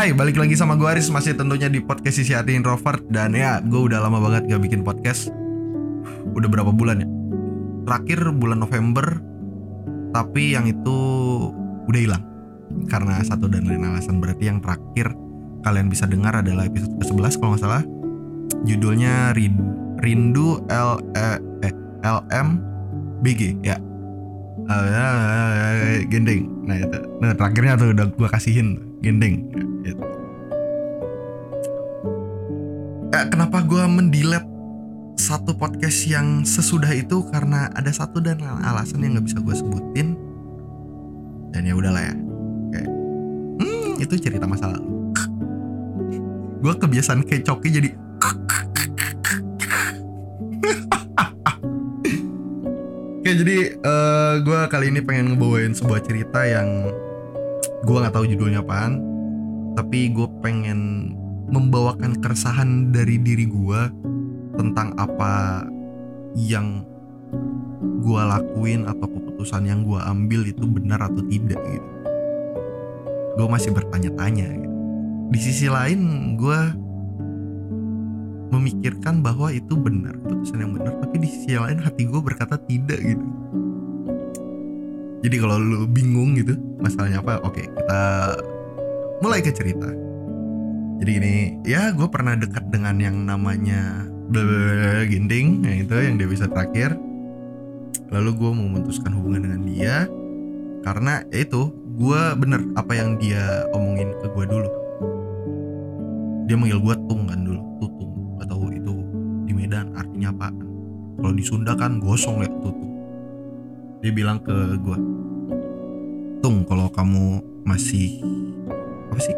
Hai, balik lagi sama gue Aris. Masih tentunya di podcast Sisi Hati Introvert. Dan ya, gue udah lama banget gak bikin podcast. Udah berapa bulan ya? Terakhir bulan November. Tapi yang itu udah hilang. Karena satu dan lain alasan. Berarti yang terakhir kalian bisa dengar adalah episode ke-11 kalau nggak salah. Judulnya Rindu L e, eh, LM BG ya. Uh, gending nah itu. Nah terakhirnya tuh udah gue kasihin gending gitu. kenapa gue mendilet satu podcast yang sesudah itu? Karena ada satu dan alasan yang nggak bisa gue sebutin. Dan ya udahlah ya. Kayak hmm, itu cerita masa lalu. Gue kebiasaan kayak jadi Oke jadi uh, eh, gue kali ini pengen ngebawain sebuah cerita yang gue nggak tahu judulnya apaan, tapi gue pengen membawakan keresahan dari diri gue tentang apa yang gue lakuin atau keputusan yang gue ambil itu benar atau tidak gitu. Gue masih bertanya-tanya gitu. Di sisi lain gue memikirkan bahwa itu benar keputusan yang benar tapi di sisi lain hati gue berkata tidak gitu jadi kalau lu bingung gitu masalahnya apa oke kita mulai ke cerita. Jadi ini ya gue pernah dekat dengan yang namanya ginting yang itu yang dia bisa terakhir. Lalu gue memutuskan hubungan dengan dia karena ya itu gue bener apa yang dia omongin ke gue dulu. Dia manggil gue tung kan dulu tutung Medan artinya apa kalau di Sunda kan gosong ya tutup dia bilang ke gue tung kalau kamu masih apa sih?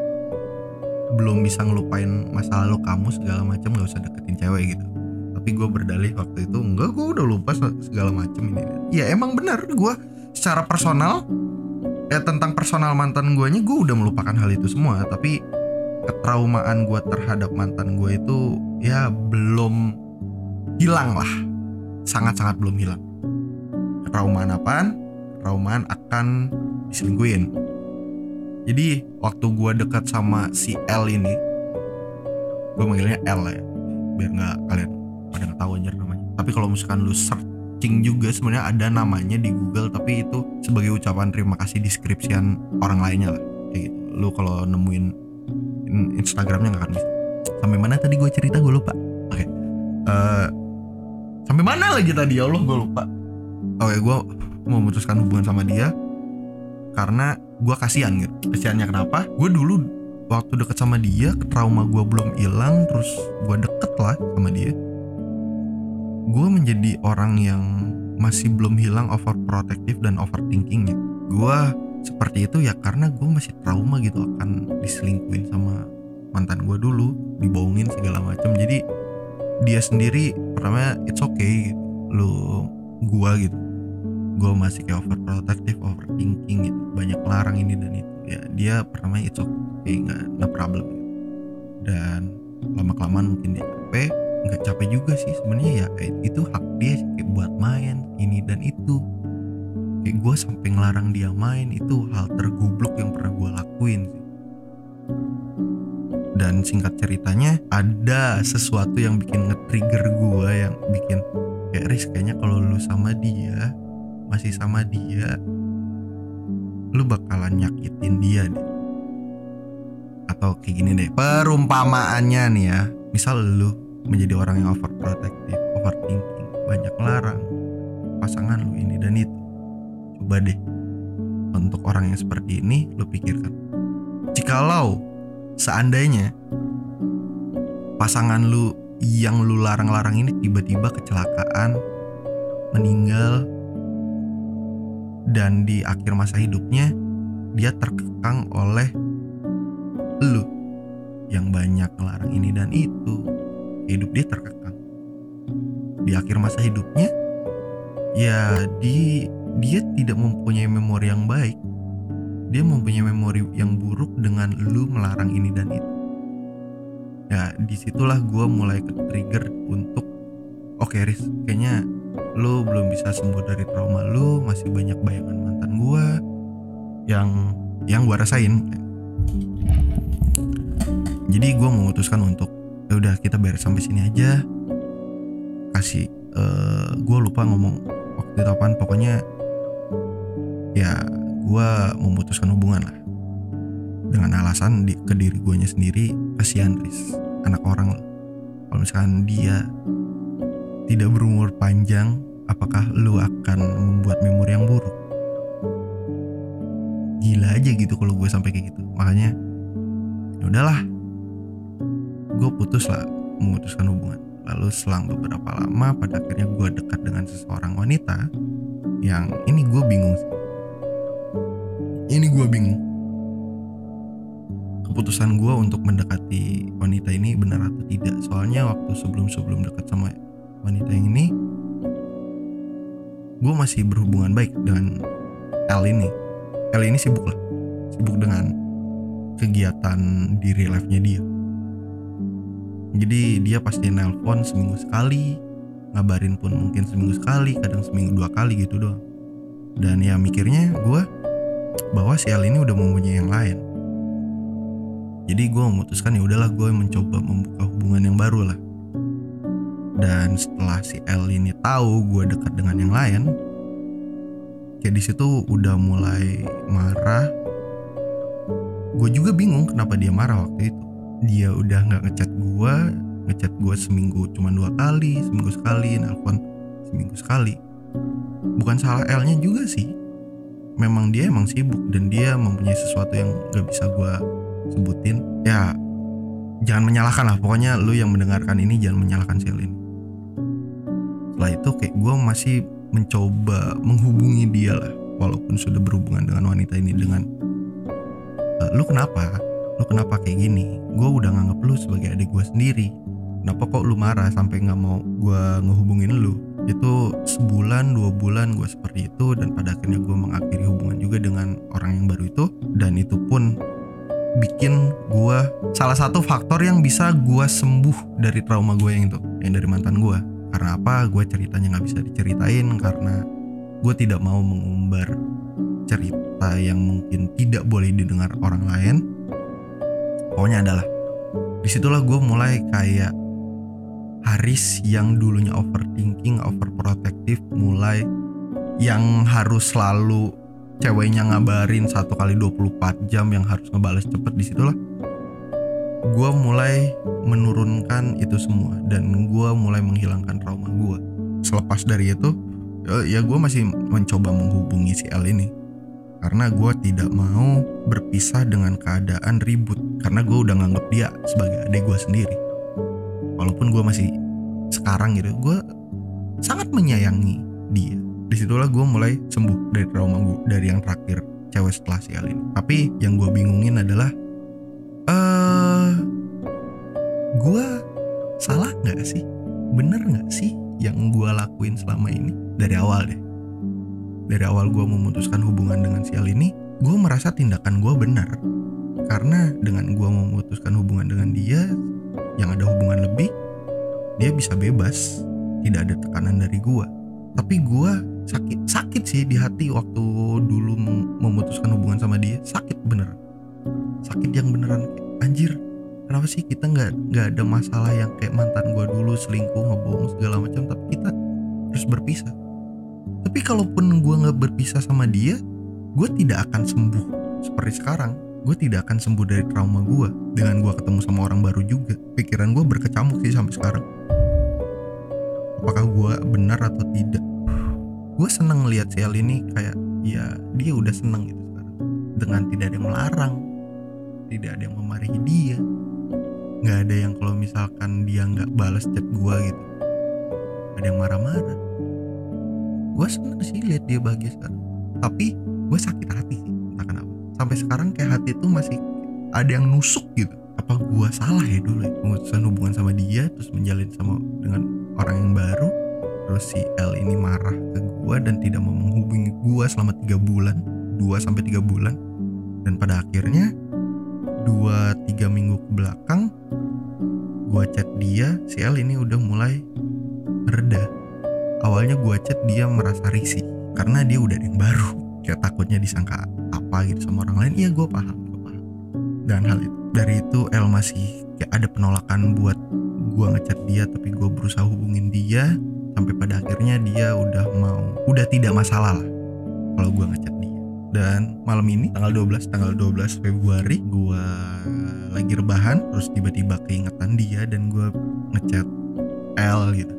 Belum bisa ngelupain masa lalu kamu segala macam gak usah deketin cewek gitu. Tapi gue berdalih waktu itu enggak gue udah lupa segala macam ini. Ya emang benar gue secara personal ya tentang personal mantan gue nya gue udah melupakan hal itu semua. Tapi ketraumaan gue terhadap mantan gue itu ya belum hilang lah. Sangat-sangat belum hilang traumaan apaan traumaan akan diselingkuhin. Jadi waktu gue dekat sama si L ini gue manggilnya L ya biar nggak kalian pada nggak tahu aja namanya. Tapi kalau misalkan lu searching juga sebenarnya ada namanya di Google tapi itu sebagai ucapan terima kasih deskripsian orang lainnya lah. Kayak gitu. Lu kalau nemuin Instagramnya nggak akan bisa. Sampai mana tadi gue cerita? Gue lupa. Oke. Okay. uh, eh, sampai mana lagi tadi? Ya Allah. Gue lupa oh ya gue memutuskan hubungan sama dia karena gue kasihan gitu. Kasihannya kenapa? Gue dulu waktu deket sama dia trauma gue belum hilang terus gue deket lah sama dia. Gue menjadi orang yang masih belum hilang overprotective dan overthinkingnya gue seperti itu ya karena gue masih trauma gitu akan diselingkuin sama mantan gue dulu dibohongin segala macam jadi dia sendiri pertama it's okay gitu. Lu gua gitu. Gua masih kayak overprotective overthinking gitu. Banyak larang ini dan itu. Ya dia pertama it's okay. Nggak no problem gitu. dan lama kelamaan mungkin dia capek nggak capek juga sih sebenarnya ya. Itu hak dia sih kayak buat main ini dan itu. Kayak gue sampai ngelarang dia main itu hal tergoblok yang pernah gue lakuin sih. Dan singkat ceritanya ada sesuatu yang bikin nge-trigger gue yang bikin kayak Riz kayaknya kalau lu sama dia masih sama dia lu bakalan nyakitin dia deh. Atau kayak gini deh perumpamaannya nih ya. Misal lu menjadi orang yang overprotective overthinking banyak larang pasangan lu ini dan itu. Coba deh untuk orang yang seperti ini lu pikirkan jikalau seandainya pasangan lu yang lu larang-larang ini tiba-tiba kecelakaan meninggal dan di akhir masa hidupnya dia terkekang oleh lu yang banyak ngelarang ini dan itu. Hidup dia terkekang. Di akhir masa hidupnya ya di dia tidak mempunyai memori yang baik. Dia mempunyai memori yang buruk dengan lu melarang ini dan itu ya di situlah gue mulai ke trigger untuk oke okay, Riz kayaknya lu belum bisa sembuh dari trauma lu masih banyak bayangan mantan gue yang yang gue rasain. Jadi gue memutuskan untuk ya udah kita beres sampai sini aja. Kasih uh, gue lupa ngomong waktu itu apaan pokoknya ya gue memutuskan hubungan lah dengan alasan di, ke diri gue sendiri kasihan Riz misalkan dia tidak berumur panjang apakah lu akan membuat memori yang buruk? Gila aja gitu kalau gue sampai kayak gitu. Makanya ya udahlah. Gue putus lah memutuskan hubungan. Lalu selang beberapa lama pada akhirnya gue dekat dengan seseorang wanita yang ini gue bingung ini gue bingung keputusan gue untuk mendekati wanita ini benar atau tidak. Soalnya waktu sebelum sebelum dekat sama wanita yang ini gue masih berhubungan baik dengan L ini. L ini sibuk lah. Sibuk dengan kegiatan di real life nya dia. Jadi dia pasti nelpon seminggu sekali ngabarin pun mungkin seminggu sekali kadang seminggu dua kali gitu doang. Dan ya mikirnya gue bahwa si L ini udah mempunyai yang lain jadi gue memutuskan ya udahlah gue mencoba membuka hubungan yang baru lah. Dan setelah si L ini tahu gue dekat dengan yang lain kayak di situ udah mulai marah. Gue juga bingung kenapa dia marah waktu itu. Dia udah nggak ngechat gue ngechat gue seminggu cuma dua kali seminggu sekali nelpon seminggu sekali. Bukan salah L nya juga sih. Memang dia emang sibuk dan dia mempunyai sesuatu yang gak bisa gue sebutin ya jangan menyalahkan lah. Pokoknya lu yang mendengarkan ini jangan menyalahkan ini. Setelah itu kayak gue masih mencoba menghubungi dia lah walaupun sudah berhubungan dengan wanita ini dengan e, lu kenapa? Lu kenapa kayak gini? Gue udah nganggep lu sebagai adik gue sendiri. Kenapa kok lu marah sampai nggak mau gue ngehubungin lu? Itu sebulan dua bulan gue seperti itu dan pada akhirnya gue mengakhiri hubungan juga dengan orang yang baru itu. Dan itu pun bikin gue salah satu faktor yang bisa gue sembuh dari trauma gue yang itu yang dari mantan gue karena apa? Gue ceritanya nggak bisa diceritain karena gue tidak mau mengumbar cerita yang mungkin tidak boleh didengar orang lain. Pokoknya adalah di situlah gue mulai kayak Haris yang dulunya overthinking, overprotective mulai yang harus selalu ceweknya ngabarin satu kali 24 jam yang harus ngebales cepet di situlah gue mulai menurunkan itu semua dan gue mulai menghilangkan trauma gue selepas dari itu ya gue masih mencoba menghubungi si L ini. Karena gue tidak mau berpisah dengan keadaan ribut. Karena gue udah nganggep dia sebagai adik gue sendiri. Walaupun gue masih sekarang gitu gue sangat menyayangi dia di situlah gue mulai sembuh dari trauma gue dari yang terakhir cewek setelah si Alin tapi yang gue bingungin adalah eh uh, gue salah nggak sih? Bener nggak sih yang gue lakuin selama ini? Dari awal deh. Dari awal gue memutuskan hubungan dengan si Al ini gue merasa tindakan gue benar. Karena dengan gue memutuskan hubungan dengan dia yang ada hubungan lebih dia bisa bebas. Tidak ada tekanan dari gue tapi gue sakit sakit sih di hati waktu dulu memutuskan hubungan sama dia. Sakit bener. Sakit yang beneran anjir kenapa sih kita nggak nggak ada masalah yang kayak mantan gue dulu selingkuh ngebohong segala macam tapi kita harus berpisah. Tapi kalaupun gue nggak berpisah sama dia gue tidak akan sembuh seperti sekarang. Gue tidak akan sembuh dari trauma gue dengan gue ketemu sama orang baru juga. Pikiran gue berkecamuk sih sampai sekarang. Apakah gue benar atau tidak gue seneng ngeliat si El ini kayak ya dia udah seneng gitu sekarang. Dengan tidak ada yang melarang tidak ada yang memarahi dia. Nggak ada yang kalau misalkan dia nggak balas chat gue gitu ada yang marah-marah. Gue seneng sih lihat dia bahagia sekarang. Tapi gue sakit hati sih entah kenapa. Sampai sekarang kayak hati itu masih ada yang nusuk gitu. Apa gue salah ya dulu ya? Memutuskan hubungan sama dia terus menjalin sama dengan orang yang baru terus si L ini marah ke gue dan tidak mau menghubungi gue selama tiga bulan. 2 sampai tiga bulan. Dan pada akhirnya dua tiga minggu ke belakang gue chat dia si L ini udah mulai mereda awalnya gue chat dia merasa risih karena dia udah ada yang baru. Kayak takutnya disangka apa gitu sama orang lain. Iya gue paham gue paham. Dan hal itu dari itu El masih kayak ada penolakan buat gue ngechat dia tapi gue berusaha hubungin dia sampai pada akhirnya dia udah mau udah tidak masalah lah kalau gue ngechat dia. Dan malam ini tanggal 12 tanggal 12 Februari gue lagi rebahan terus tiba-tiba keingetan dia dan gue ngechat L gitu.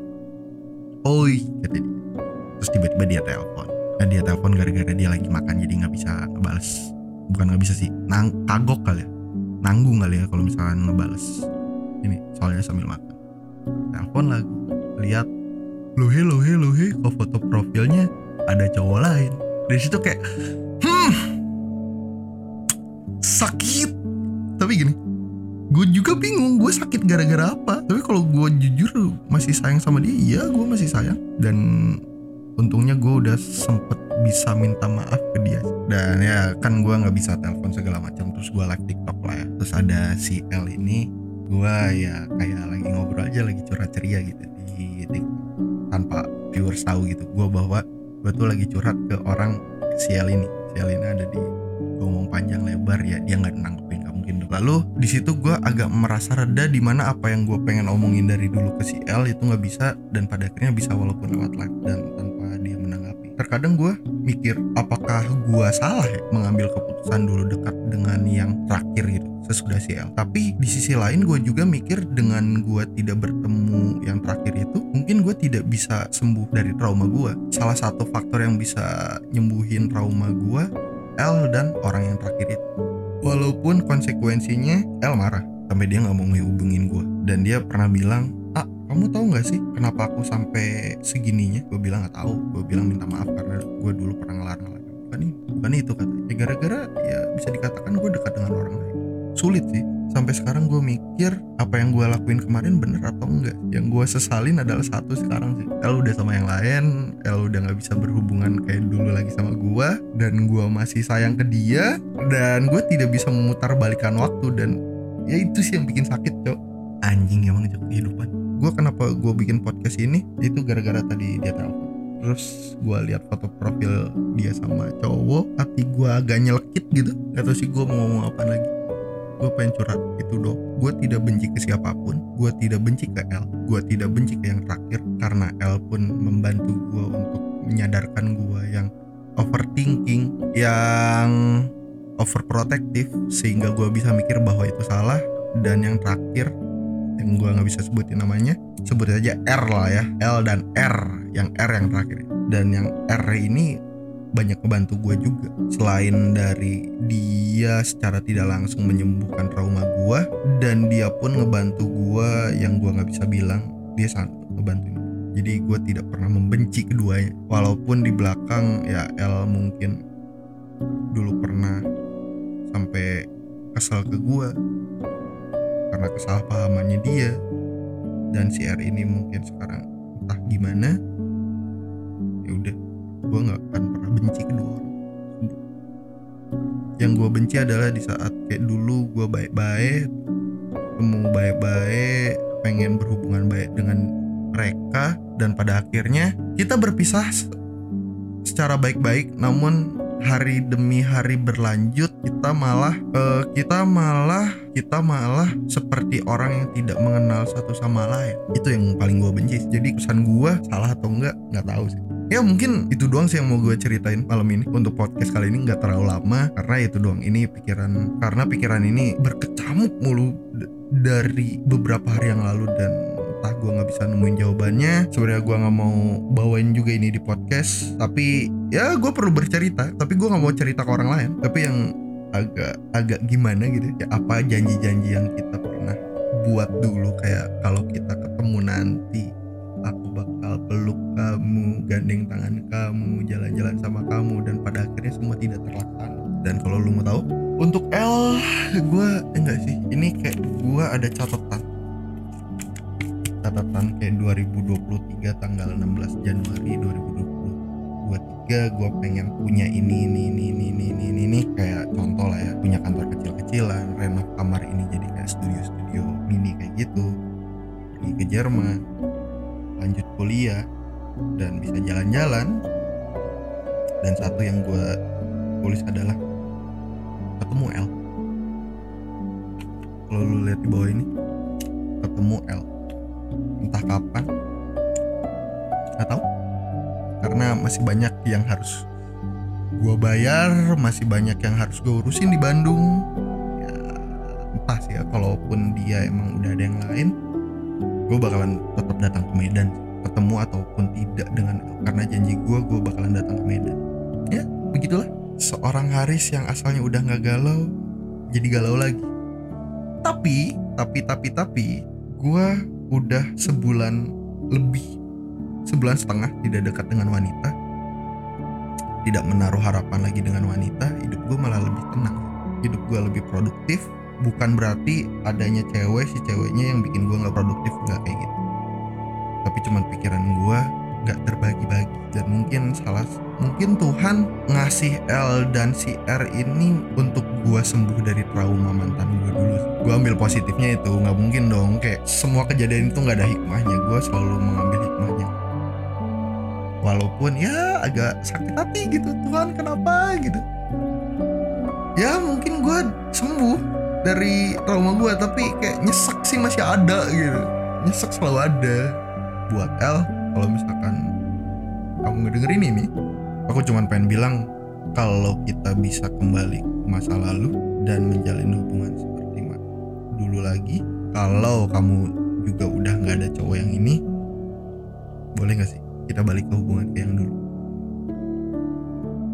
Oi kata dia. Terus tiba-tiba dia telepon. Nah, dia telepon gara-gara dia lagi makan jadi nggak bisa ngebales. Bukan nggak bisa sih nang kagok kali ya. Nanggung kali ya kalau misalkan ngebales. Ini soalnya sambil makan. Telepon lagi lihat he lo he kok foto profilnya ada cowok lain. Dari situ kayak hmm sakit. Tapi gini gue juga bingung gue sakit gara-gara apa? Tapi kalau gue jujur masih sayang sama dia iya gue masih sayang. Dan untungnya gue udah sempet bisa minta maaf ke dia. Dan ya kan gue nggak bisa telepon segala macam terus gue live tiktok lah ya. Terus ada si L ini gue ya kayak lagi ngobrol aja lagi curhat ceria gitu di tanpa viewers tahu gitu. Gue bahwa gue tuh lagi curhat ke orang si ini si ini ada di ngomong panjang lebar ya dia nggak nanggepin gak mungkin dong. Lalu di situ gue agak merasa reda di mana apa yang gue pengen omongin dari dulu ke si L itu nggak bisa dan pada akhirnya bisa walaupun lewat live dan tanpa terkadang gue mikir apakah gue salah ya mengambil keputusan dulu dekat dengan yang terakhir gitu sesudah si L. Tapi di sisi lain gue juga mikir dengan gue tidak bertemu yang terakhir itu mungkin gue tidak bisa sembuh dari trauma gue salah satu faktor yang bisa nyembuhin trauma gue L dan orang yang terakhir itu. Walaupun konsekuensinya L marah sampai dia nggak mau ngehubungin gue dan dia pernah bilang kamu tahu nggak sih kenapa aku sampai segininya? Gue bilang nggak tahu. Gue bilang minta maaf karena gue dulu pernah ngelarang lagi bukan ini bukan itu katanya. Ya gara-gara ya bisa dikatakan gue dekat dengan orang lain. Sulit sih. Sampai sekarang gue mikir apa yang gue lakuin kemarin bener atau enggak. Yang gue sesalin adalah satu sekarang sih. El udah sama yang lain El udah nggak bisa berhubungan kayak dulu lagi sama gue dan gue masih sayang ke dia dan gue tidak bisa memutar balikan waktu dan ya itu sih yang bikin sakit cok. Anjing emang cok kehidupan gue kenapa gue bikin podcast ini itu gara-gara tadi dia telepon. Terus gue lihat foto profil dia sama cowok hati gue agak nyelekit gitu. Gak tau sih gue mau ngomong apa lagi. Gue pengen curhat itu dong gue tidak benci ke siapa pun gue tidak benci ke L gue tidak benci ke yang terakhir karena L pun membantu gue untuk menyadarkan gue yang overthinking yang overprotective sehingga gue bisa mikir bahwa itu salah dan yang terakhir yang gue nggak bisa sebutin namanya sebut aja R lah ya. L dan R yang R yang terakhir. Dan yang R ini banyak membantu gue juga. Selain dari dia secara tidak langsung menyembuhkan trauma gue dan dia pun ngebantu gue yang gue nggak bisa bilang dia sangat ngebantu jadi gue tidak pernah membenci keduanya. Walaupun di belakang ya L mungkin dulu pernah sampai kesal ke gue karena kesalahpahamannya dia dan si R ini mungkin sekarang entah gimana ya udah gue nggak akan pernah benci kedua orang. Yang gue benci adalah di saat kayak dulu gue baik-baik ketemu baik-baik pengen berhubungan baik dengan mereka dan pada akhirnya kita berpisah secara baik-baik namun hari demi hari berlanjut kita malah uh, kita malah kita malah seperti orang yang tidak mengenal satu sama lain. Itu yang paling gue benci jadi kesan gue salah atau enggak nggak tahu sih. Ya mungkin itu doang sih yang mau gue ceritain malam ini. Untuk podcast kali ini nggak terlalu lama karena itu doang. Ini pikiran karena pikiran ini berkecamuk mulu dari beberapa hari yang lalu dan entah gue nggak bisa nemuin jawabannya sebenarnya gue nggak mau bawain juga ini di podcast. Tapi ya gue perlu bercerita tapi gue nggak mau cerita ke orang lain. Tapi yang agak agak gimana gitu ya apa janji-janji yang kita pernah buat dulu? Kayak kalau kita ketemu nanti aku bakal peluk kamu gandeng tangan kamu jalan-jalan sama kamu dan pada akhirnya semua tidak terlaksana. Dan kalau lu mau tahu untuk L gue eh, enggak sih. Ini kayak gue ada catatan catatan kayak 2023 tanggal 16 Januari 2023 gue pengen punya ini ini ini ini ini ini ini, ini. kayak contoh lah ya punya kantor kecil-kecilan renov kamar ini jadi kayak studio-studio mini kayak gitu. Pergi ke Jerman lanjut kuliah dan bisa jalan-jalan. Dan satu yang gue tulis adalah ketemu L. Kalau lu lihat di bawah ini ketemu L entah kapan. Nggak tahu. Karena masih banyak yang harus gue bayar masih banyak yang harus gue urusin di Bandung. Ya entah sih ya kalaupun dia emang udah ada yang lain gue bakalan tetap datang ke Medan. Ketemu ataupun tidak dengan karena janji gue gue bakalan datang ke Medan. Ya begitulah. Seorang Haris yang asalnya udah nggak galau jadi galau lagi. Tapi tapi tapi tapi gue udah sebulan lebih sebulan setengah tidak dekat dengan wanita tidak menaruh harapan lagi dengan wanita hidup gue malah lebih tenang. Hidup gue lebih produktif bukan berarti adanya cewek si ceweknya yang bikin gue nggak produktif nggak kayak gitu. Tapi cuman pikiran gue nggak terbagi-bagi. Dan mungkin salah mungkin Tuhan ngasih L dan si R ini untuk gue sembuh dari trauma mantan gue dulu. Gue ambil positifnya itu nggak mungkin dong. Kayak semua kejadian itu nggak ada hikmahnya. Gue selalu mengambil hikmahnya. Walaupun ya agak sakit hati gitu Tuhan kenapa? gitu. Ya mungkin gue sembuh dari trauma gue tapi kayak nyesek sih masih ada gitu. Nyesek selalu ada. Buat L kalau misalkan kamu ngedengerin ini aku cuman pengen bilang kalau kita bisa kembali ke masa lalu dan menjalin hubungan seperti dulu lagi kalau kamu juga udah nggak ada cowok yang ini boleh nggak sih kita balik ke hubungan kayak yang dulu?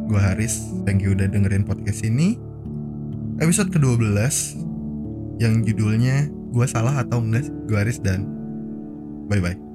Gue Haris thank you udah dengerin podcast ini. Episode ke-12 yang judulnya gue salah atau enggak gue Haris dan bye bye